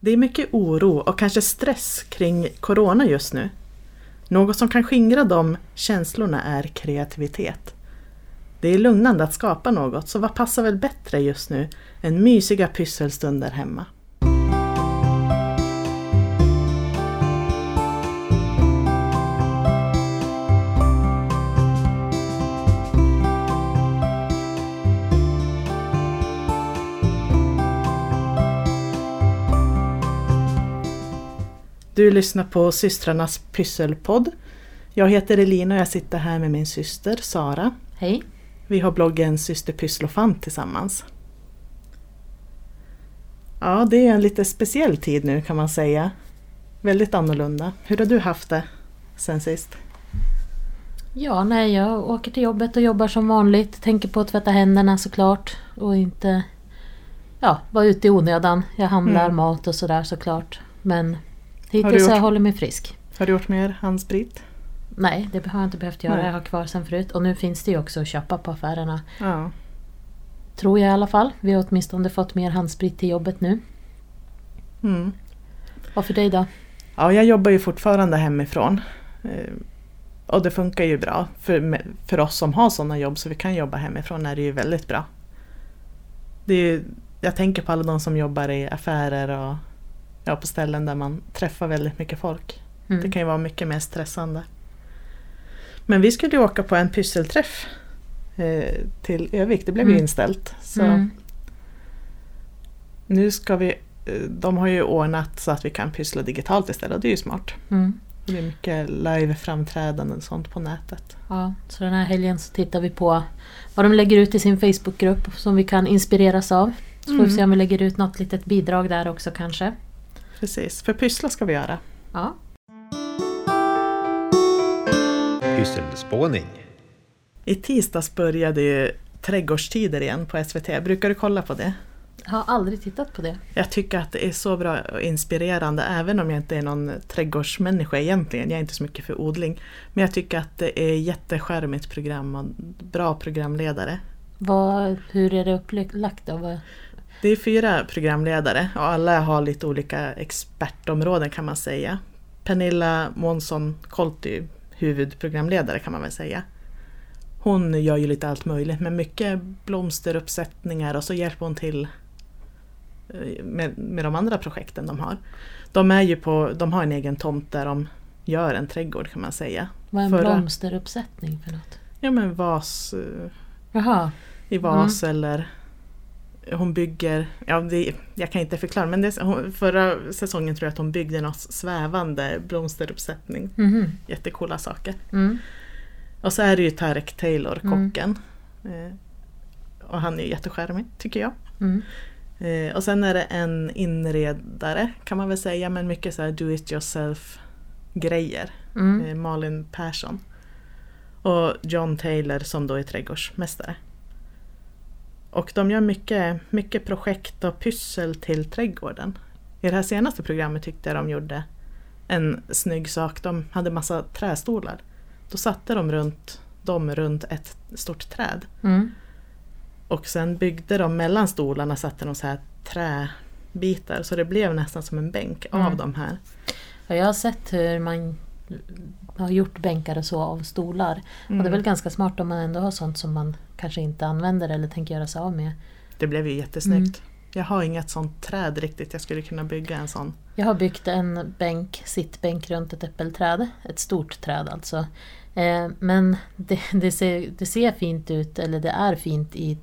Det är mycket oro och kanske stress kring Corona just nu. Något som kan skingra de känslorna är kreativitet. Det är lugnande att skapa något, så vad passar väl bättre just nu än mysiga pysselstunder hemma? Du lyssnar på systrarnas pysselpodd. Jag heter Elina och jag sitter här med min syster Sara. Hej. Vi har bloggen Syster Pysslofant tillsammans. Ja, det är en lite speciell tid nu kan man säga. Väldigt annorlunda. Hur har du haft det sen sist? Ja, nej, jag åker till jobbet och jobbar som vanligt. Tänker på att tvätta händerna såklart. Och inte ja, vara ute i onödan. Jag handlar Mm. mat och sådär såklart. Men hittills har jag hållit mig frisk. Har du gjort mer handsprit? Nej, det har jag inte behövt göra. Nej. Jag har kvar sen förut. Och nu finns det ju också att köpa på affärerna. Ja. Tror jag i alla fall. Vi har åtminstone fått mer handsprit till jobbet nu. Mm. Och för dig då? Ja, jag jobbar ju fortfarande hemifrån. Eh, Och det funkar ju bra. För, för oss som har sådana jobb så vi kan jobba hemifrån är det ju väldigt bra. Det är ju, jag tänker på alla de som jobbar i affärer och ja, på ställen där man träffar väldigt mycket folk. Mm. Det kan ju vara mycket mer stressande. Men vi skulle ju åka på en pysselträff eh, till Övik. Det blev ju Mm. inställt. Så Mm. nu ska vi... eh, De har ju ordnat så att vi kan pyssla digitalt istället och det är ju smart. Mm. Det är mycket live-framträdanden och sånt på nätet. Ja, så den här helgen så tittar vi på vad de lägger ut i sin Facebookgrupp som vi kan inspireras av. Så får vi Mm. se om vi lägger ut något litet bidrag där också kanske. Precis, för pyssla ska vi göra. Ja. Pysselspåning. I tisdags började ju Trädgårdstider igen på SVT. Brukar du kolla på det? Jag har aldrig tittat på det. Jag tycker att det är så bra och inspirerande även om jag inte är någon trädgårdsmänniska egentligen. Jag är inte så mycket för odling. Men jag tycker att det är jätteskärmigt program och bra programledare. Vad, hur är det upplagt då? Det är fyra programledare och alla har lite olika expertområden kan man säga. Pernilla Månsson Kolty, huvudprogramledare kan man väl säga. Hon gör ju lite allt möjligt med mycket blomsteruppsättningar och så hjälper hon till eh, med, med de andra projekten de har. De, är ju på, de har en egen tomt där de gör en trädgård kan man säga. vad är en Förra- blomsteruppsättning för något? Ja men vas, eh, Jaha. i vas eller hon bygger, ja det, jag kan inte förklara men det, hon, förra säsongen tror jag att hon byggde något svävande blomsteruppsättning. Mhm. Jättecoola saker. Mm. Och så är det ju Tarek Taylor, Mm. kocken. Eh, och han är ju jättecharmig tycker jag. Mm. Eh, och sen är det en inredare kan man väl säga men mycket så här do it yourself grejer. Mm. Eh, Malin Persson. Och John Taylor som då är trädgårdsmästare. Och de gör mycket, mycket projekt och pyssel till trädgården. I det här senaste programmet tyckte jag de gjorde en snygg sak. De hade massa trästolar. Då satte de runt, dem runt ett stort träd. Mm. Och sen byggde de mellan stolarna satte de så här träbitar så det blev nästan som en bänk av Mm. de här. Ja, jag har sett hur man har gjort bänkar och så av stolar. Och det är Mm. väl ganska smart om man ändå har sånt som man kanske inte använder eller tänker göra sig av med. Det blev ju jättesnyggt. Mm. Jag har inget sånt träd riktigt, jag skulle kunna bygga en sån. Jag har byggt en bänk, sittbänk runt ett äppelträd. Ett stort träd alltså. Eh, men det, det, ser, det ser fint ut, eller det är fint i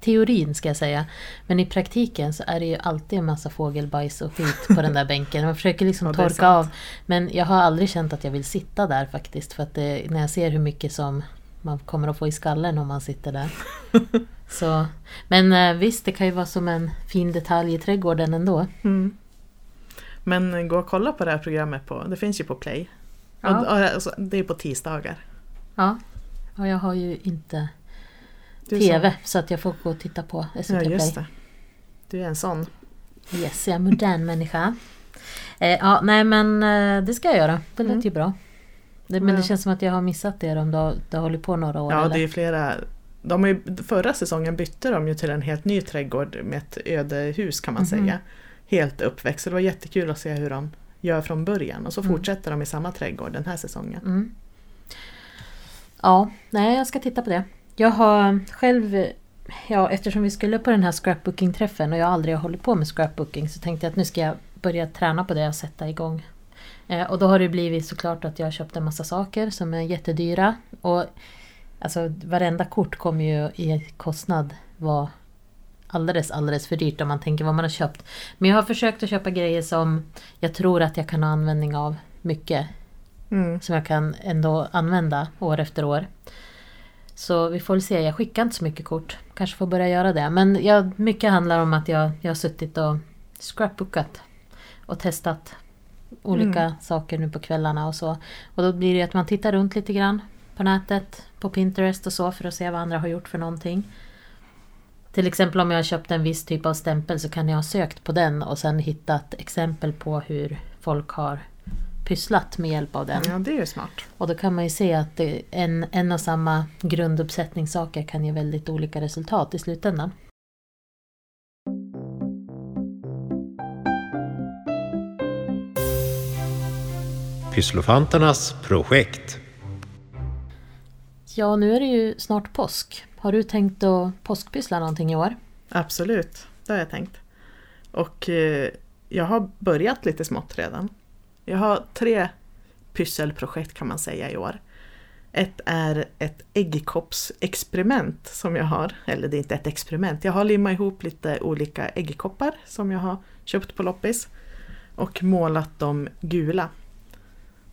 teorin ska jag säga. Men i praktiken så är det ju alltid en massa fågelbajs och skit på den där bänken. Man försöker liksom Ja, torka av. Men jag har aldrig känt att jag vill sitta där faktiskt. För att det, när jag ser hur mycket som man kommer att få i skallen om man sitter där. Så, men eh, visst, det kan ju vara som en fin detalj i trädgården ändå. Mm. Men gå och kolla på det här programmet på, det finns ju på Play. Ja. Och, och, alltså, det är på tisdagar. Ja, och jag har ju inte TV så att jag får gå och titta på SVT Ja, just Play. det. Du är en sån. Yes, jag är modern människa. Eh, ja, nej men eh, det ska jag göra. Det lät Mm. ju bra. Det, men Ja. det känns som att jag har missat det om det det har hållit på några år. Ja, eller? det är flera. De har ju, förra säsongen bytte de ju till en helt ny trädgård med ett öde hus kan man Mhm. säga. helt uppväxt. Så det var jättekul att se hur de gör från början och så Mm. fortsätter de i samma trädgård den här säsongen. Mm. Ja, nej jag ska titta på det. Jag har själv, ja eftersom vi skulle på den här scrapbooking-träffen och jag aldrig har hållit på med scrapbooking så tänkte jag att nu ska jag börja träna på det och sätta igång. Eh, och då har det blivit såklart att jag har köpt en massa saker som är jättedyra. Och alltså varenda kort kommer ju i kostnad vara alldeles, alldeles för dyrt om man tänker vad man har köpt. Men jag har försökt att köpa grejer som jag tror att jag kan ha användning av mycket Mm. som jag kan ändå använda år efter år. Så vi får väl se, jag skickar inte så mycket kort. Kanske får börja göra det. Men jag, mycket handlar om att jag, jag har suttit och scrapbookat och testat olika Mm. saker nu på kvällarna och så. Och då blir det att man tittar runt lite grann på nätet, på Pinterest och så för att se vad andra har gjort för någonting. Till exempel om jag har köpt en viss typ av stämpel så kan jag ha sökt på den och sen hittat exempel på hur folk har pysslat med hjälp av den. Ja, det är ju smart. Och då kan man ju se att en, en och samma grunduppsättning saker kan ge väldigt olika resultat i slutändan. Pysslofanternas projekt. Ja, nu är det ju snart påsk. Har du tänkt att påskpyssla någonting i år? Absolut, det har jag tänkt. Och eh, jag har börjat lite smått redan. Jag har tre pysselprojekt kan man säga i år. Ett är ett äggkoppsexperiment som jag har, eller det är inte ett experiment, jag har limmat ihop lite olika äggkoppar som jag har köpt på loppis och målat dem gula.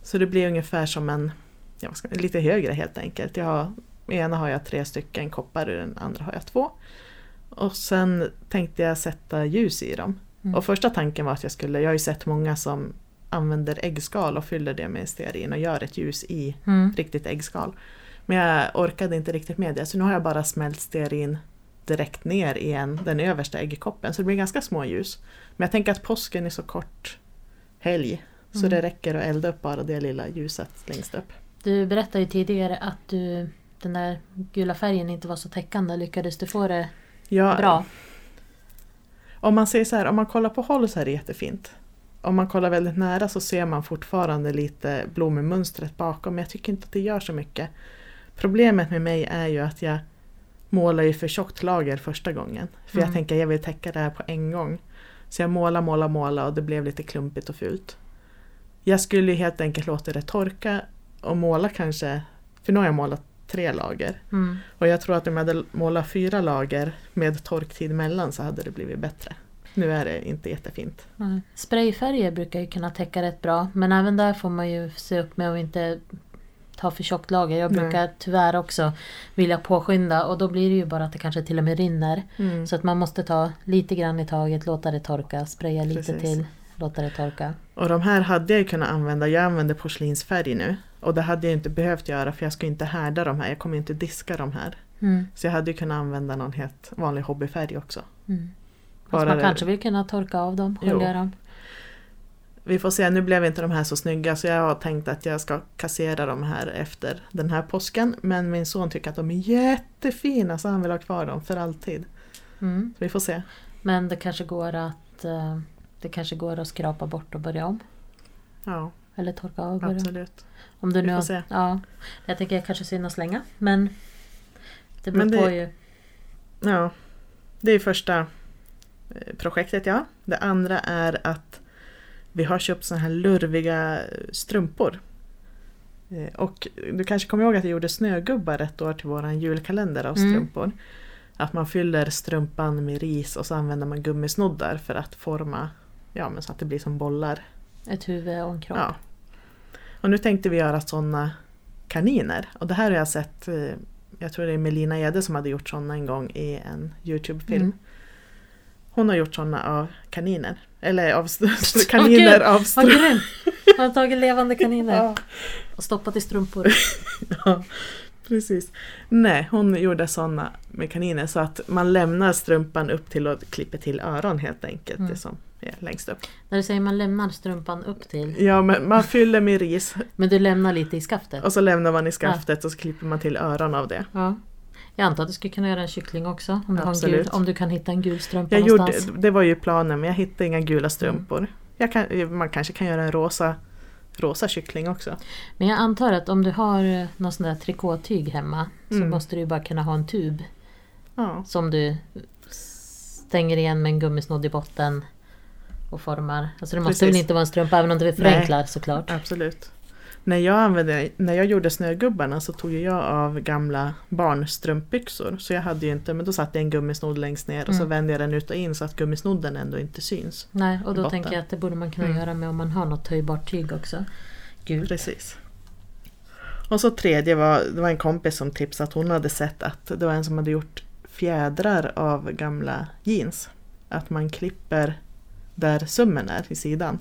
Så det blir ungefär som en, ja, lite högre helt enkelt. Jag har, I ena har jag tre stycken koppar och i den andra har jag två. Och sen tänkte jag sätta ljus i dem. Mm. Och första tanken var att jag skulle, jag har ju sett många som använder äggskal och fyller det med stearin och gör ett ljus i Mm. riktigt äggskal. Men jag orkade inte riktigt med det så nu har jag bara smält stearin direkt ner i en, den översta äggkoppen så det blir ganska små ljus. Men jag tänker att påsken är så kort helg så Mm. det räcker att elda upp bara det lilla ljuset längst upp. Du berättade ju tidigare att du, den där gula färgen inte var så täckande. Lyckades du få det Ja, bra? Om man säger så här, om man kollar på håll så är det jättefint. Om man kollar väldigt nära så ser man fortfarande lite blommemönstret bakom men jag tycker inte att det gör så mycket. Problemet med mig är ju att jag målar ju för tjockt lager första gången. För jag Mm. tänker jag vill täcka det här på en gång. Så jag målar, målar, målar och det blev lite klumpigt och fult. Jag skulle helt enkelt låta det torka och måla kanske, för nu har jag målat tre lager. Mm. Och jag tror att om jag hade målat fyra lager med torktid mellan så hade det blivit bättre. Nu är det inte jättefint. Nej. Sprayfärger brukar ju kunna täcka rätt bra men även där får man ju se upp med att inte ta för tjockt lager. Jag Nej. brukar tyvärr också vilja påskynda och då blir det ju bara att det kanske till och med rinner. Mm. Så att man måste ta lite grann i taget, låta det torka, spraya lite Precis. till, låta det torka. Och de här hade jag ju kunnat använda, jag använder porslinsfärg nu. Och det hade jag inte behövt göra för jag ska inte härda de här, jag kommer inte diska de här. Mm. Så jag hade ju kunnat använda någon helt vanlig hobbyfärg också. Mm. Fast man det- kanske vill kunna torka av dem, skölja dem. Vi får se, nu blev inte de här så snygga så jag har tänkt att jag ska kassera de här efter den här påsken. Men min son tycker att de är jättefina så han vill ha kvar dem för alltid. Mm. Så vi får se. Men det kanske går att eh, det kanske går att skrapa bort och börja om. Ja, Eller torka av. börja absolut. Om du Vi nu får har- se. Ja, jag tänker kanske synd att slänga. Men det beror Men det- på ju. Ja, det är första projektet ja. Det andra är att vi har köpt såna här lurviga strumpor. Eh, Och du kanske kommer ihåg att jag gjorde snögubbar ett år till våran julkalender av Mm. strumpor. Att man fyller strumpan med ris och så använder man gummisnoddar för att forma ja, men så att det blir som bollar. Ett huvud och en kropp. Ja. Och nu tänkte vi göra sådana kaniner. Och det här har jag sett, eh, jag tror det är Melina Ede som hade gjort sådana en gång i en Youtube-film. Mm. Hon har gjort sådana av kaniner. Eller av kaniner av Vad strumpor. grymt! Man har tagit levande kaniner Ja, och stoppat i strumpor. ja, precis. Nej, hon gjorde sådana med kaniner så att man lämnar strumpan upp till och klipper till öron helt enkelt. Mm. Det som är längst upp. När du säger man lämnar strumpan upp till. Ja, men man fyller med ris Men du lämnar lite i skaftet. och så lämnar man i skaftet och så klipper man till öron av det. Ja. Jag antar att du skulle kunna göra en kyckling också. Om du, Absolut. gul, om du kan hitta en gul strumpa Jag gjorde, någonstans. det var ju planen men jag hittade inga gula strumpor. Mm. Kan, man kanske kan göra en rosa, rosa kyckling också. Men jag antar att om du har eh, någon sån där trikåtyg hemma så Mm. måste du bara kunna ha en tub Ja, som du stänger igen med en gummisnodd i botten och formar. Alltså det måste Precis. väl inte vara en strumpa även om det förenklar såklart. absolut. När jag, använde, när jag gjorde snögubbarna så tog jag av gamla barnstrumpbyxor. Så jag hade ju inte, men då satte jag en gummisnodd längst ner och så Mm. vände jag den ut och in så att gummisnodden ändå inte syns. Nej, och då tänker jag att det borde man kunna Mm. göra med om man har något töjbart tyg också. Gult. Precis. Och så tredje var, det var en kompis som tipsade att hon hade sett att det var en som hade gjort fjädrar av gamla jeans. Att man klipper där sömmen är i sidan.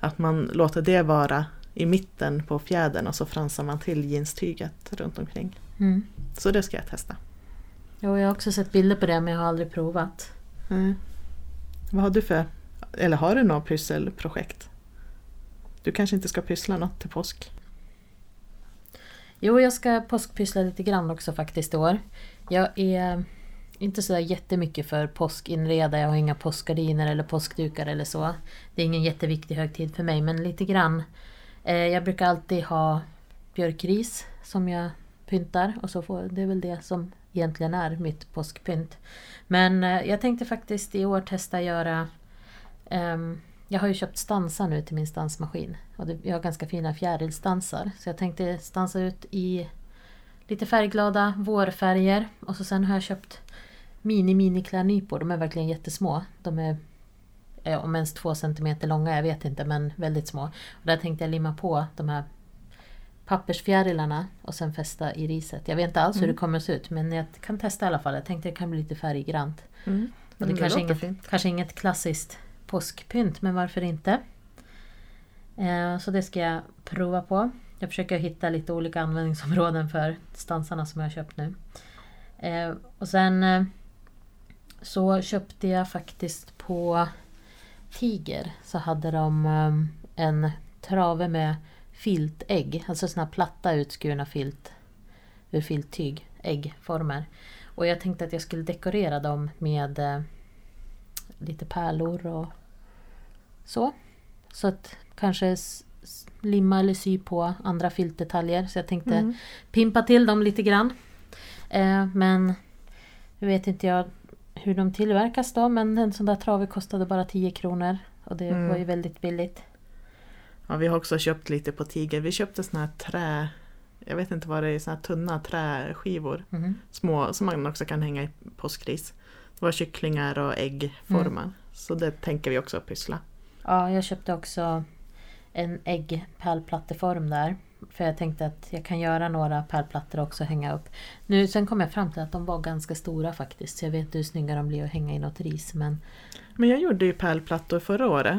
Att man låter det vara i mitten på fjädern och så fransar man till jeanstyget runt omkring. Mm. Så det ska jag testa. Jo, jag har också sett bilder på det men jag har aldrig provat. Mm. Vad har du för, eller har du något pysselprojekt? Du kanske inte ska pyssla något till påsk? Jo, jag ska påskpyssla lite grann också faktiskt i år. Jag är inte så där jättemycket för påskinreda. Jag har inga påskgardiner eller påskdukar eller så. Det är ingen jätteviktig högtid för mig, men lite grann. Eh, jag brukar alltid ha björkris som jag pyntar och så får, det är väl det som egentligen är mitt påskpynt. Men eh, jag tänkte faktiskt i år testa göra um, jag har ju köpt stansar nu till min stansmaskin. Och jag har ganska fina fjärilstansar. Så jag tänkte stansa ut i lite färgglada vårfärger. Och så sen har jag köpt mini mini klädnypor. De är verkligen jättesmå. De är om ens två centimeter långa, jag vet inte, men väldigt små. Och där tänkte jag limma på de här pappersfjärilarna och sen fästa i riset. Jag vet inte alls hur Mm. det kommer att se ut men jag kan testa i alla fall. Jag tänkte det kan bli lite färggrant. Mm. Och det, Mm, kanske, låter inget, fint. kanske inget klassiskt påskpynt, men varför inte? Eh, så det ska jag prova på. Jag försöker hitta lite olika användningsområden för stansarna som jag har köpt nu. Eh, och sen eh, så köpte jag faktiskt på Tiger så hade de eh, en trave med filtägg, alltså såna här platta utskurna filt ur filttyg, äggformer. Och jag tänkte att jag skulle dekorera dem med eh, lite pärlor och så. Så att kanske limma eller sy på andra filtdetaljer. Så jag tänkte Mm. pimpa till dem lite grann. Eh, men nu vet inte jag hur de tillverkas då men en sån där trave kostade bara 10 kronor. Och det Mm. var ju väldigt billigt. Ja, vi har också köpt lite på Tiger. Vi köpte såna här trä... Jag vet inte vad det är, såna här tunna träskivor. Mhm. Små som man också kan hänga i påskris. Det var kycklingar och äggformar. Mm. Så det tänker vi också pyssla. Ja, jag köpte också en äggpärlplatteform där. För jag tänkte att jag kan göra några pärlplattor också och hänga upp. Nu, sen kom jag fram till att de var ganska stora faktiskt. Så jag vet inte hur snygga de blir att hänga i något ris. Men Men jag gjorde ju pärlplattor förra året.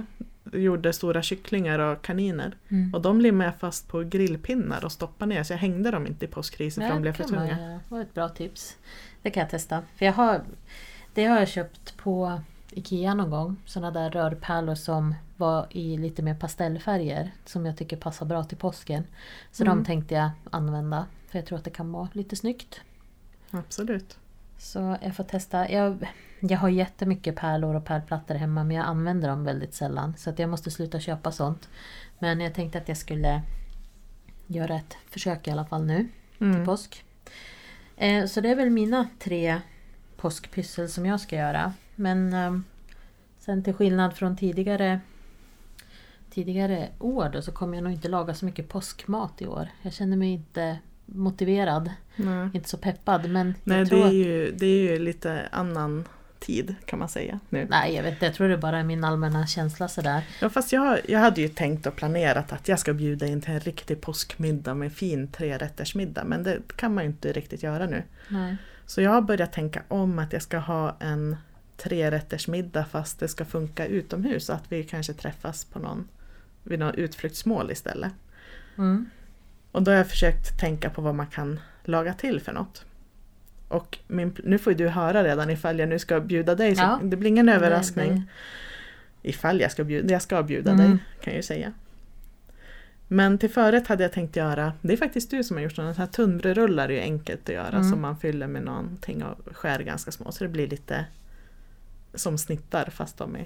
Jag gjorde stora kycklingar och kaniner. mm. Och de limmade jag fast på grillpinnar och stoppade ner så jag hängde dem inte i påskriset för de blev för tunga. Det var ett bra tips. Det kan jag testa. För jag har, det har jag köpt på Ikea någon gång. Sådana där rörpärlor som var i lite mer pastellfärger. Som jag tycker passar bra till påsken. Så Mm. de tänkte jag använda. För jag tror att det kan vara lite snyggt. Absolut. Så jag får testa. Jag, jag har jättemycket pärlor och pärlplattor hemma men jag använder dem väldigt sällan. Så att jag måste sluta köpa sånt. Men jag tänkte att jag skulle göra ett försök i alla fall nu till Mm. påsk. Eh, så det är väl mina tre påskpyssel som jag ska göra. Men ehm, sen till skillnad från tidigare tidigare år då, så kommer jag nog inte laga så mycket påskmat i år. Jag känner mig inte motiverad, Nej, inte så peppad. Men Nej jag det, är ju, det är ju lite annan tid kan man säga nu. Nej, jag vet inte. Jag tror det bara är min allmänna känsla sådär. Ja, fast jag, jag hade ju tänkt och planerat att jag ska bjuda in till en riktig påskmiddag med fin trerättersmiddag men det kan man ju inte riktigt göra nu. Nej. Så jag har börjat tänka om att jag ska ha en trerättersmiddag fast det ska funka utomhus. Att vi kanske träffas på någon, vid någon utflyktsmål istället. Mm. Och då har jag försökt tänka på vad man kan laga till för något. Och min, nu får ju du höra redan ifall jag nu ska bjuda dig. Så Ja. Det blir ingen överraskning. Det- Ifall jag ska bjuda, jag ska bjuda Mm. dig kan jag ju säga. Men till förrätt hade jag tänkt göra, det är faktiskt du som har gjort sådana här tunnbrödsrullar är ju enkelt att göra Mm. som man fyller med någonting och skär ganska små så det blir lite som snittar fast de är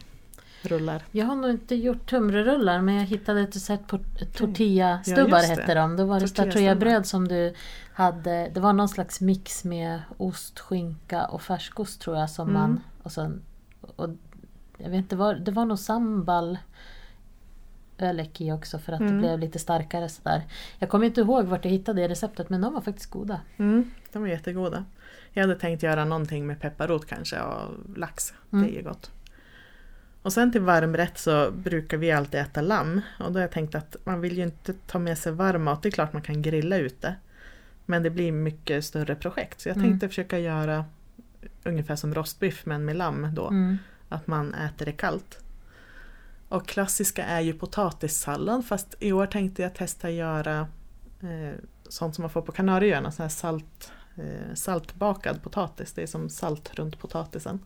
rullar. Jag har nog inte gjort tunnbrödsrullar men jag hittade ett recept på tortilla-stubbar Ja, det. hette de. Då var det startoyabröd som du hade. Det var någon slags mix med ost, skinka och färskost tror jag som Mm. man... Och sen, och, jag vet inte, var, det var nog sambal ölek i också för att det Mm. blev lite starkare sådär. Jag kommer inte ihåg vart jag hittade det receptet men de var faktiskt goda. Mm, de är jättegoda. Jag hade tänkt göra någonting med pepparrot kanske och lax. Mm. Det är ju gott. Och sen till varmrätt så brukar vi alltid äta lamm. Och då har jag tänkt att man vill ju inte ta med sig varm mat. Det är klart man kan grilla ute. Men det blir mycket större projekt. Så jag Mm. tänkte försöka göra ungefär som rostbiff men med lamm då. Mm. Att man äter det kallt. Och klassiska är ju potatissallad fast i år tänkte jag testa göra eh, sånt som man får på Kanarieöarna, sån här salt, eh, saltbakad potatis. Det är som salt runt potatisen.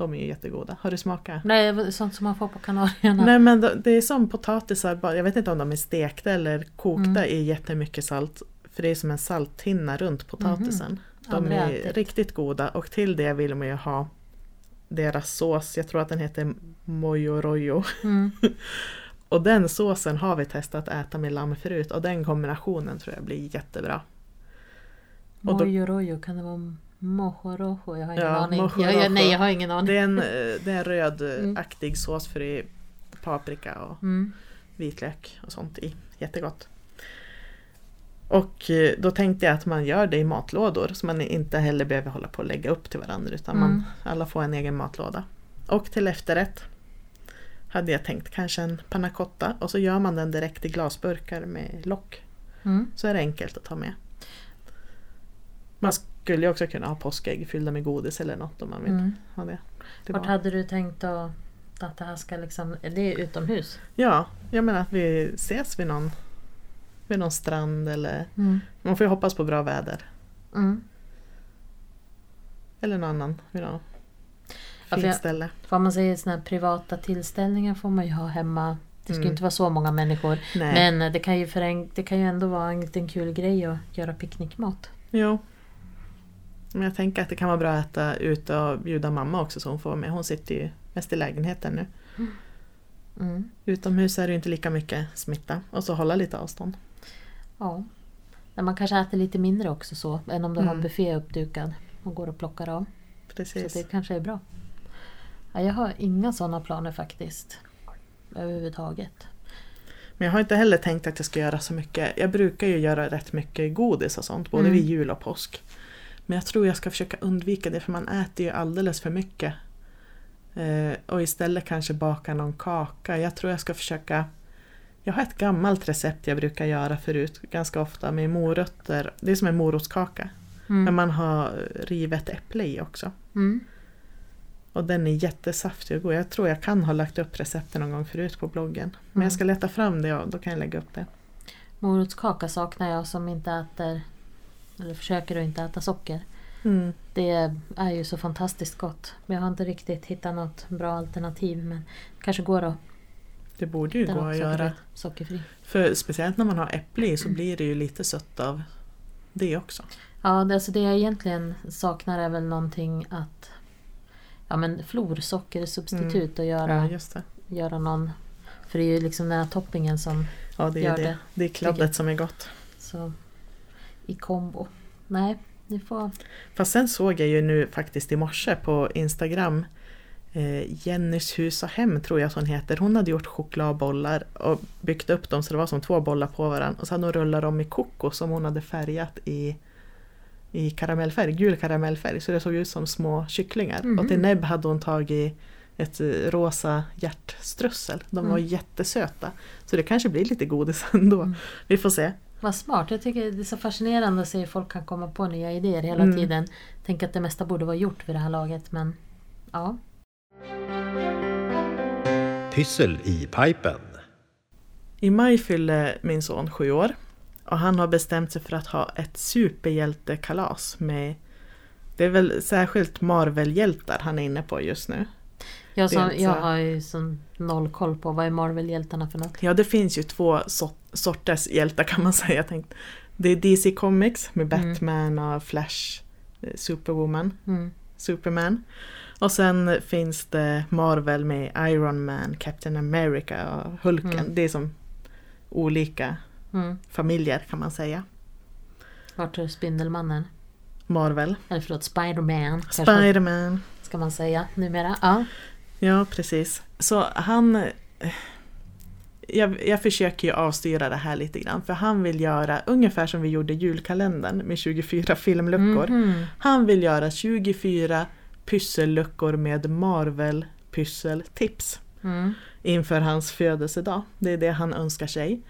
De är ju jättegoda. Har du smakat? Nej, sånt som man får på Kanarierna. Nej men det är som potatisar, jag vet inte om de är stekta eller kokta Mm. i jättemycket salt. För det är som en salthinna runt potatisen. De Aldrig är ätit. riktigt goda och till det vill man ju ha deras sås, jag tror att den heter Mojo Rojo. Mm. Och den såsen har vi testat att äta med lamm förut och den kombinationen tror jag blir jättebra. Mojo rojo, kan det vara mojo rojo? Jag har ingen Ja, aning. Jag, jag, nej, jag har ingen aning. Det är en, eh, det är en rödaktig sås för det är paprika och Mm. vitlök och sånt i. Jättegott. Och eh, då tänkte jag att man gör det i matlådor så man inte heller behöver hålla på och lägga upp till varandra utan man, Mm. alla får en egen matlåda. Och till efterrätt hade jag tänkt kanske en panna cotta och så gör man den direkt i glasburkar med lock. Mm. Så är det enkelt att ta med. Man skulle också kunna ha påskägg fyllda med godis eller något om man vill Mm. ha det. det Vart var- hade du tänkt att, att det här ska liksom... Är det utomhus? Ja, jag menar att vi ses vid någon, vid någon strand eller Mm. man får ju hoppas på bra väder. Mm. Eller någon annan vid något Ja, fint ställe. För om man säger här privata tillställningar får man ju ha hemma. Det ska Mm. inte vara så många människor. Nej. Men eh, det kan, ju fören- det kan ju ändå vara en liten kul grej att göra picknickmat. Jo. Men jag tänker att det kan vara bra att äta ute och bjuda mamma också så hon får vara med. Hon sitter ju mest i lägenheten nu. Mm. Utomhus är det ju inte lika mycket smitta och så hålla lite avstånd. Ja. Men man kanske äter lite mindre också så än om du har en Mm. buffé uppdukad och går och plockar av. Precis. Så det kanske är bra. Ja, jag har inga sådana planer faktiskt. Överhuvudtaget. Men jag har inte heller tänkt att jag ska göra så mycket. Jag brukar ju göra rätt mycket godis och sånt, både Mm. vid jul och påsk. Men jag tror jag ska försöka undvika det för man äter ju alldeles för mycket. Eh, och istället kanske baka någon kaka. Jag tror jag ska försöka jag har ett gammalt recept jag brukar göra förut ganska ofta med morötter. Det är som en morotskaka. Men Mm. man har rivet äpple i också. Mm. Och den är jättesaftig och god. Jag tror jag kan ha lagt upp recepten någon gång förut på bloggen. Men Mm. jag ska leta fram det och då kan jag lägga upp det. Morotskaka saknar jag som inte äter, eller försöker att inte äta socker. Mm. Det är ju så fantastiskt gott. Men jag har inte riktigt hittat något bra alternativ. Men det kanske går att Det borde ju gå att göra. sockerfri. För speciellt när man har äpple i så Mm. blir det ju lite sött av det också. Ja, det, alltså det jag egentligen saknar är väl någonting att Ja men florsockersubstitut och göra, Ja, just det. göra någon För det är ju liksom den här toppingen som Ja, det Gör det. det. Det är kladdet som är gott. så i kombo. Nej, ni får Fast sen såg jag ju nu faktiskt i morse på Instagram eh, Jennys hus och hem tror jag att hon heter. Hon hade gjort chokladbollar och byggt upp dem så det var som två bollar på varandra. Och så hade hon rullat dem i kokos som hon hade färgat i, i karamellfärg, gul karamellfärg. Så det såg ut som små kycklingar. Mhm. Och till näbb hade hon tagit ett eh, rosa hjärtströssel. De var Mm. jättesöta. Så det kanske blir lite godis ändå. Mm. Vi får se. Vad smart. Jag tycker det är så fascinerande att se hur folk kan komma på nya idéer hela Mm. tiden. Tänk att det mesta borde vara gjort vid det här laget men ja. Pyssel i pipen. I maj fyller min son sju år och han har bestämt sig för att ha ett superhjältekalas med Det är väl särskilt Marvel-hjältar han är inne på just nu. Jag, som, jag har ju sån noll koll på vad är Marvel-hjältarna för något. Ja, det finns ju två so- sorters hjältar kan man säga. Jag tänkte, det är DC Comics med Mm. Batman och Flash, eh, Superwoman, Mm. Superman. Och sen finns det Marvel med Iron Man, Captain America och Hulken. Mm. Det är som olika Mm. familjer kan man säga. Vart är Spindelmannen? Marvel, Eller förlåt, Spiderman Spiderman. ska man säga numera. Ja. Ja, precis. Så han... Jag, jag försöker ju avstyra det här lite grann för han vill göra ungefär som vi gjorde julkalendern med 24 filmluckor. Mhm. Han vill göra 24 pysselluckor med Marvel pysseltips Mm. inför hans födelsedag. Det är det han önskar sig.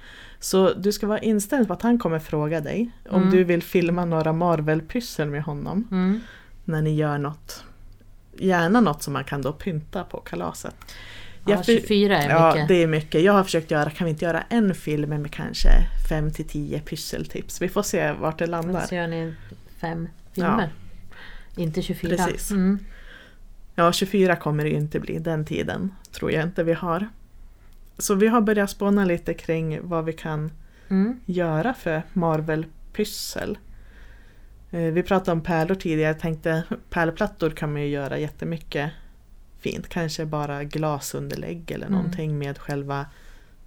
Så du ska vara inställd på att han kommer fråga dig om Mm. du vill filma några Marvel-pyssel med honom Mm. när ni gör något. Gärna något som man kan då pynta på kalaset. Ja, Jag för- 24 är Ja, mycket. det är mycket. Jag har försökt göra, kan vi inte göra en film med kanske 5 till 10 pysseltips? Vi får se vart det landar. Så gör ni fem filmer. Inte 24. Precis. Mm. Ja, 24 kommer det ju inte bli den tiden. Tror jag inte vi har. Så vi har börjat spåna lite kring vad vi kan Mm. göra för Marvel-pyssel. Eh, Vi pratade om pärlor tidigare. Jag tänkte pärlplattor kan man ju göra jättemycket fint. Kanske bara glasunderlägg eller Mm. någonting med själva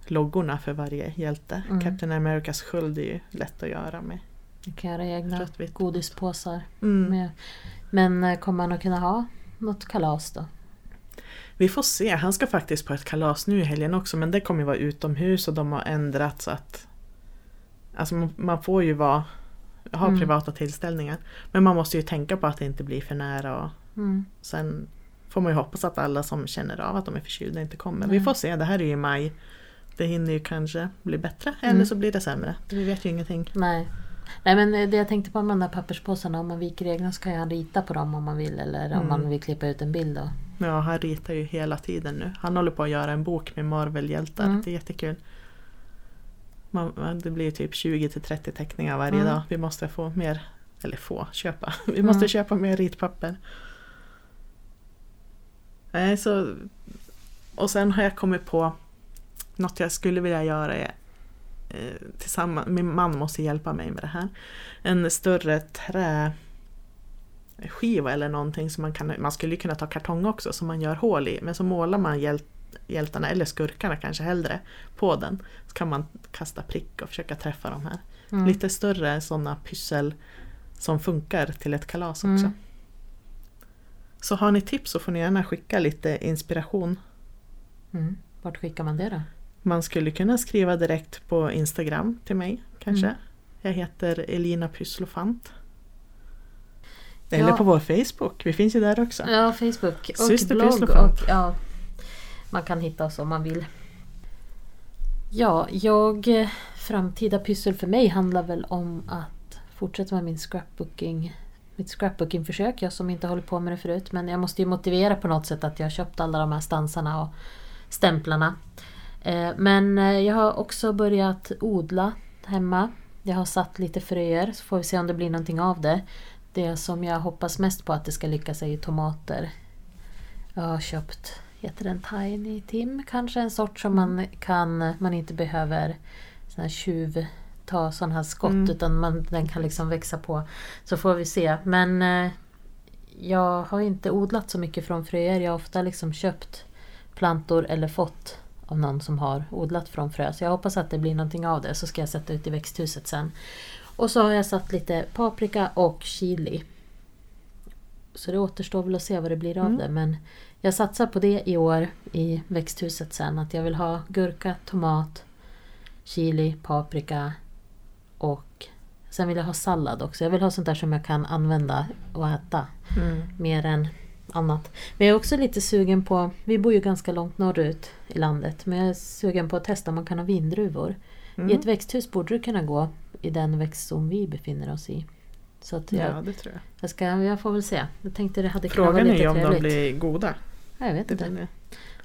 loggorna för varje hjälte. Mm. Captain Americas sköld är ju lätt att göra med Ni kan göra egna godispåsar. Mm. Men eh, kommer man att kunna ha något kalas då? Vi får se. Han ska faktiskt på ett kalas nu i helgen också men det kommer ju vara utomhus och de har ändrat så att Alltså man får ju vara ha Mm. privata tillställningar. Men man måste ju tänka på att det inte blir för nära och Mm. sen får man ju hoppas att alla som känner av att de är förkylda inte kommer. Nej. Vi får se, det här är ju i maj. Det hinner ju kanske bli bättre Mm. eller så blir det sämre. Vi vet ju ingenting. Nej. Nej men eh, det jag tänkte på med de där papperspåsarna, om man viker egna så kan han rita på dem om man vill eller om Mm. man vill klippa ut en bild då. Ja, han ritar ju hela tiden nu. Han håller på att göra en bok med Marvel-hjältar. Mm. Det är jättekul. Man, det blir typ 20 till 30 teckningar varje Mm. dag. Vi måste få mer, eller få, köpa. Vi måste Mm. köpa mer ritpapper. Nej, så, och sen har jag kommit på något jag skulle vilja göra är, eh, tillsammans, min man måste hjälpa mig med det här. En större träskiva eller någonting som man kan, man skulle kunna ta kartong också som man gör hål i men så målar man hjält, hjältarna, eller skurkarna kanske hellre, på den. Så kan man kasta prick och försöka träffa de här. Mm. Lite större sådana pyssel som funkar till ett kalas också. Mm. Så har ni tips så får ni gärna skicka lite inspiration. Mm. Vart skickar man det då? Man skulle kunna skriva direkt på Instagram till mig kanske. Mm. Jag heter Elina Pysslofant. Eller Ja. på vår Facebook, vi finns ju där också. Ja, Facebook och Syster blogg. Och, ja, man kan hitta oss om man vill. Ja, jag... Eh, Framtida pyssel för mig handlar väl om att fortsätta med min scrapbooking mitt scrapbooking-försök, jag som inte hållit på med det förut. Men jag måste ju motivera på något sätt att jag har köpt alla de här stansarna och stämplarna. Eh, men eh, jag har också börjat odla hemma. Jag har satt lite fröer så får vi se om det blir någonting av det. Det som jag hoppas mest på att det ska lyckas är ju tomater. Jag har köpt, heter den Tiny Tim kanske? En sort som man kan, man inte behöver sån här tjuv ta sådana här skott Mm. utan man, den kan liksom växa på. Så får vi se. Men eh, jag har inte odlat så mycket från fröer. Jag har ofta liksom köpt plantor eller fått av någon som har odlat från frö. Så jag hoppas att det blir någonting av det. Så ska jag sätta ut i växthuset sen. Och så har jag satt lite paprika och chili. Så det återstår väl att se vad det blir av Mm. det. Men jag satsar på det i år i växthuset sen. Att jag vill ha gurka, tomat, chili, paprika och sen vill jag ha sallad också. Jag vill ha sånt där som jag kan använda och äta Mm. mer än annat. Men jag är också lite sugen på, vi bor ju ganska långt norrut i landet, men jag är sugen på att testa om man kan ha vindruvor. Mm. I ett växthus borde det kunna gå i den växtzon vi befinner oss i. Så jag, Ja, det tror jag. jag, ska, jag får väl se. Jag tänkte det hade kunnat vara Frågan är lite ju om de trevligt. blir goda. Ja, Jag vet inte. det.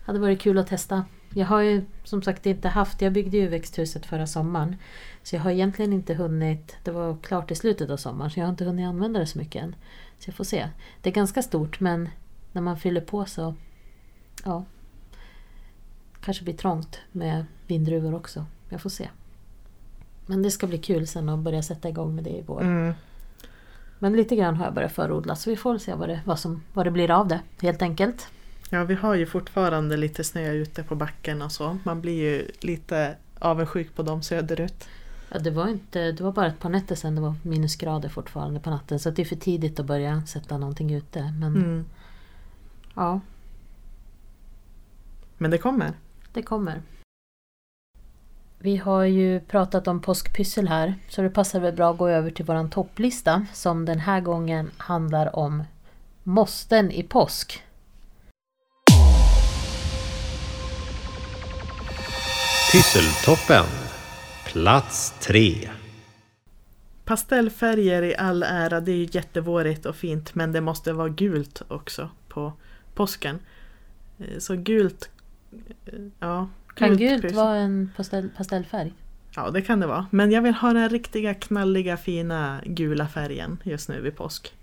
hade varit kul att testa. Jag har ju som sagt inte haft, jag byggde ju växthuset förra sommaren. Så jag har egentligen inte hunnit, det var klart i slutet av sommaren, så jag har inte hunnit använda det så mycket än. Så jag får se. Det är ganska stort men när man fyller på så ja. Kanske blir trångt med vindruvor också. Jag får se. Men det ska bli kul sen att börja sätta igång med det i vår. Mm. Men lite grann har jag börjat förodla så vi får se vad det, vad, som, vad det blir av det helt enkelt. Ja, vi har ju fortfarande lite snö ute på backen och så. Man blir ju lite avundsjuk på dem söderut. Ja, det, var inte, det var bara ett par nätter sedan det var minusgrader fortfarande på natten så det är för tidigt att börja sätta någonting ute. Men Mm. ja, Men det kommer. det kommer. Vi har ju pratat om påskpyssel här så det passar väl bra att gå över till våran topplista som den här gången handlar om måsten i påsk. Pysseltoppen. Plats tre. Pastellfärger i all ära, det är ju jättevårigt och fint men det måste vara gult också på påsken. Eh, Så gult... eh, Ja, Kan gult pyssel. vara en pastell, pastellfärg? Ja, det kan det vara. Men jag vill ha den riktiga knalliga fina gula färgen just nu vid påsk.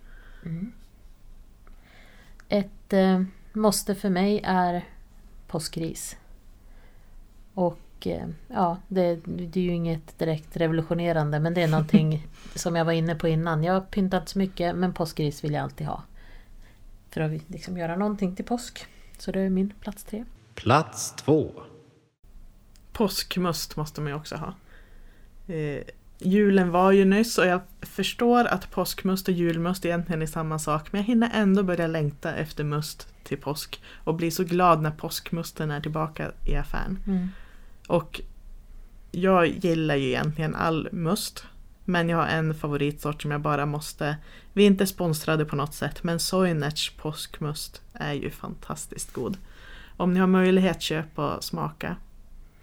Ett eh, måste för mig är påskris. Och eh, ja, det, det är ju inget direkt revolutionerande men det är någonting som jag var inne på innan. Jag har pyntat så mycket men påskris vill jag alltid ha. För att liksom göra någonting till påsk. Så det är min plats tre. Plats två. Påskmust måste man ju också ha. Eh, julen var ju nyss och jag förstår att påskmust och julmust egentligen är samma sak men jag hinner ändå börja längta efter must till påsk och bli så glad när påskmusten är tillbaka i affären. Och jag gillar ju egentligen all must. Men jag har en favoritsort som jag bara måste... Vi är inte sponsrade på något sätt men Soinerts påskmust är ju fantastiskt god. Om ni har möjlighet köp och smaka.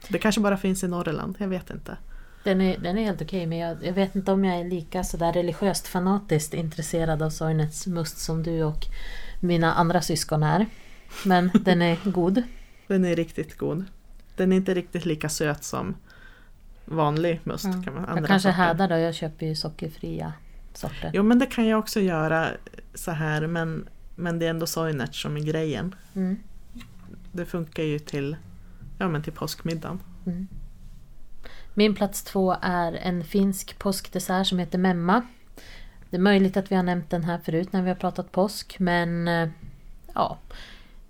Det kanske bara finns i Norrland, jag vet inte. Den är, den är helt okej men jag, jag vet inte om jag är lika sådär religiöst fanatiskt intresserad av Soinets must som du och mina andra syskon är. Men den är god. Den är riktigt god. Den är inte riktigt lika söt som vanlig must. Mm. Kan man, Jag andra kanske sorter. härdar då, jag köper ju sockerfria sorter. Jo men det kan jag också göra så här men, men det är ändå Soinert som är grejen. Mm. Det funkar ju till, ja, men till påskmiddagen. Mm. Min plats två är en finsk påskdessert som heter memma. Det är möjligt att vi har nämnt den här förut när vi har pratat påsk men eh, ja.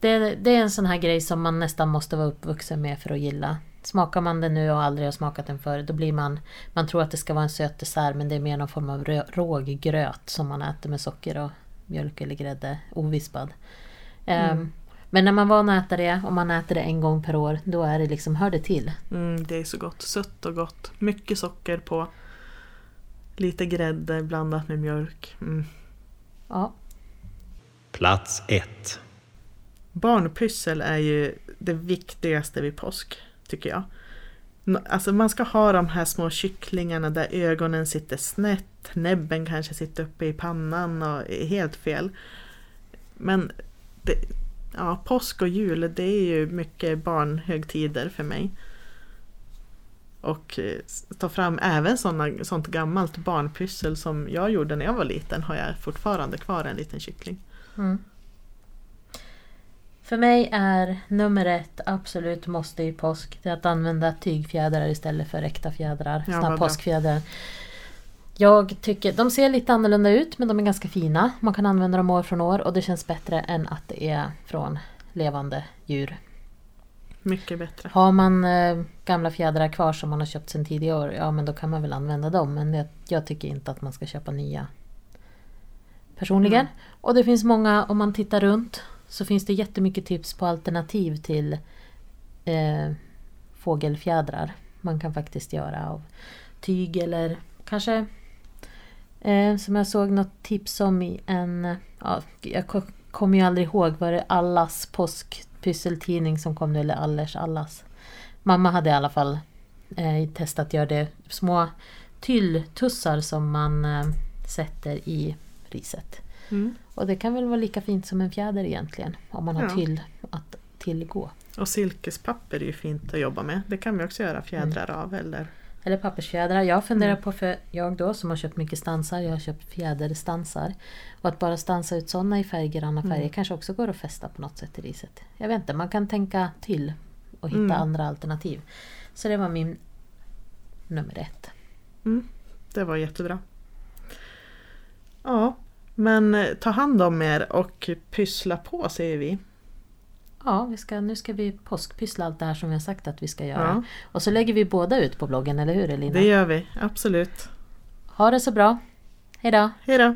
Det, det är en sån här grej som man nästan måste vara uppvuxen med för att gilla. Smakar man den nu och aldrig har smakat den förr då blir man Man tror att det ska vara en söt dessert men det är mer någon form av rö- råggröt som man äter med socker och mjölk eller grädde ovispad. Ehm, Men när man van att äta det och man äter det en gång per år då är det liksom, hör det till. Mm, det är så gott, sött och gott. Mycket socker på. Lite grädde blandat med mjölk. Mm. Ja, Plats ett. Barnpyssel är ju det viktigaste vid påsk, tycker jag. Alltså man ska ha de här små kycklingarna där ögonen sitter snett, näbben kanske sitter uppe i pannan och är helt fel. Men det, ja, påsk och jul, det är ju mycket barnhögtider för mig. Och eh, ta fram även såna, sånt gammalt barnpyssel som jag gjorde när jag var liten har jag fortfarande kvar en liten kyckling. Mm. För mig är nummer ett absolut måste i påsk det är att använda tygfjädrar istället för äkta fjädrar. Ja, såna påskfjädrar. Jag tycker, de ser lite annorlunda ut men de är ganska fina. Man kan använda dem år från år och det känns bättre än att det är från levande djur. Mycket bättre. Har man eh, gamla fjädrar kvar som man har köpt sedan tidigare år, ja men då kan man väl använda dem. Men det, jag tycker inte att man ska köpa nya. Personligen. Mm. Och det finns många, om man tittar runt, så finns det jättemycket tips på alternativ till eh, fågelfjädrar. Man kan faktiskt göra av tyg eller kanske eh, som jag såg något tips om i en, ja, jag kommer ju aldrig ihåg, var det Allas påskpysseltidning som kom nu eller Allers Allas? Mamma hade i alla fall eh, testat att göra det små tylltussar som man eh, sätter i riset. Mm. Och det kan väl vara lika fint som en fjäder egentligen om man har Ja. tyll att tillgå. Och silkespapper är ju fint att jobba med. Det kan vi också göra fjädrar av eller Eller pappersfjädrar. Jag funderar Mm. på, för jag då som har köpt mycket stansar, jag har köpt fjäderstansar. Och att bara stansa ut sådana i färggranna färger Mm. kanske också går att fästa på något sätt i riset. Jag vet inte, man kan tänka till och hitta Mm. andra alternativ. Så det var min nummer ett. Mm, det var jättebra. Ja, men eh, ta hand om er och pyssla på säger vi. Ja, vi ska, nu ska vi påskpyssla allt det här som vi har sagt att vi ska göra. Ja. Och så lägger vi båda ut på bloggen, eller hur Elina? Det gör vi, absolut. Ha det så bra! Hejdå! Hej då!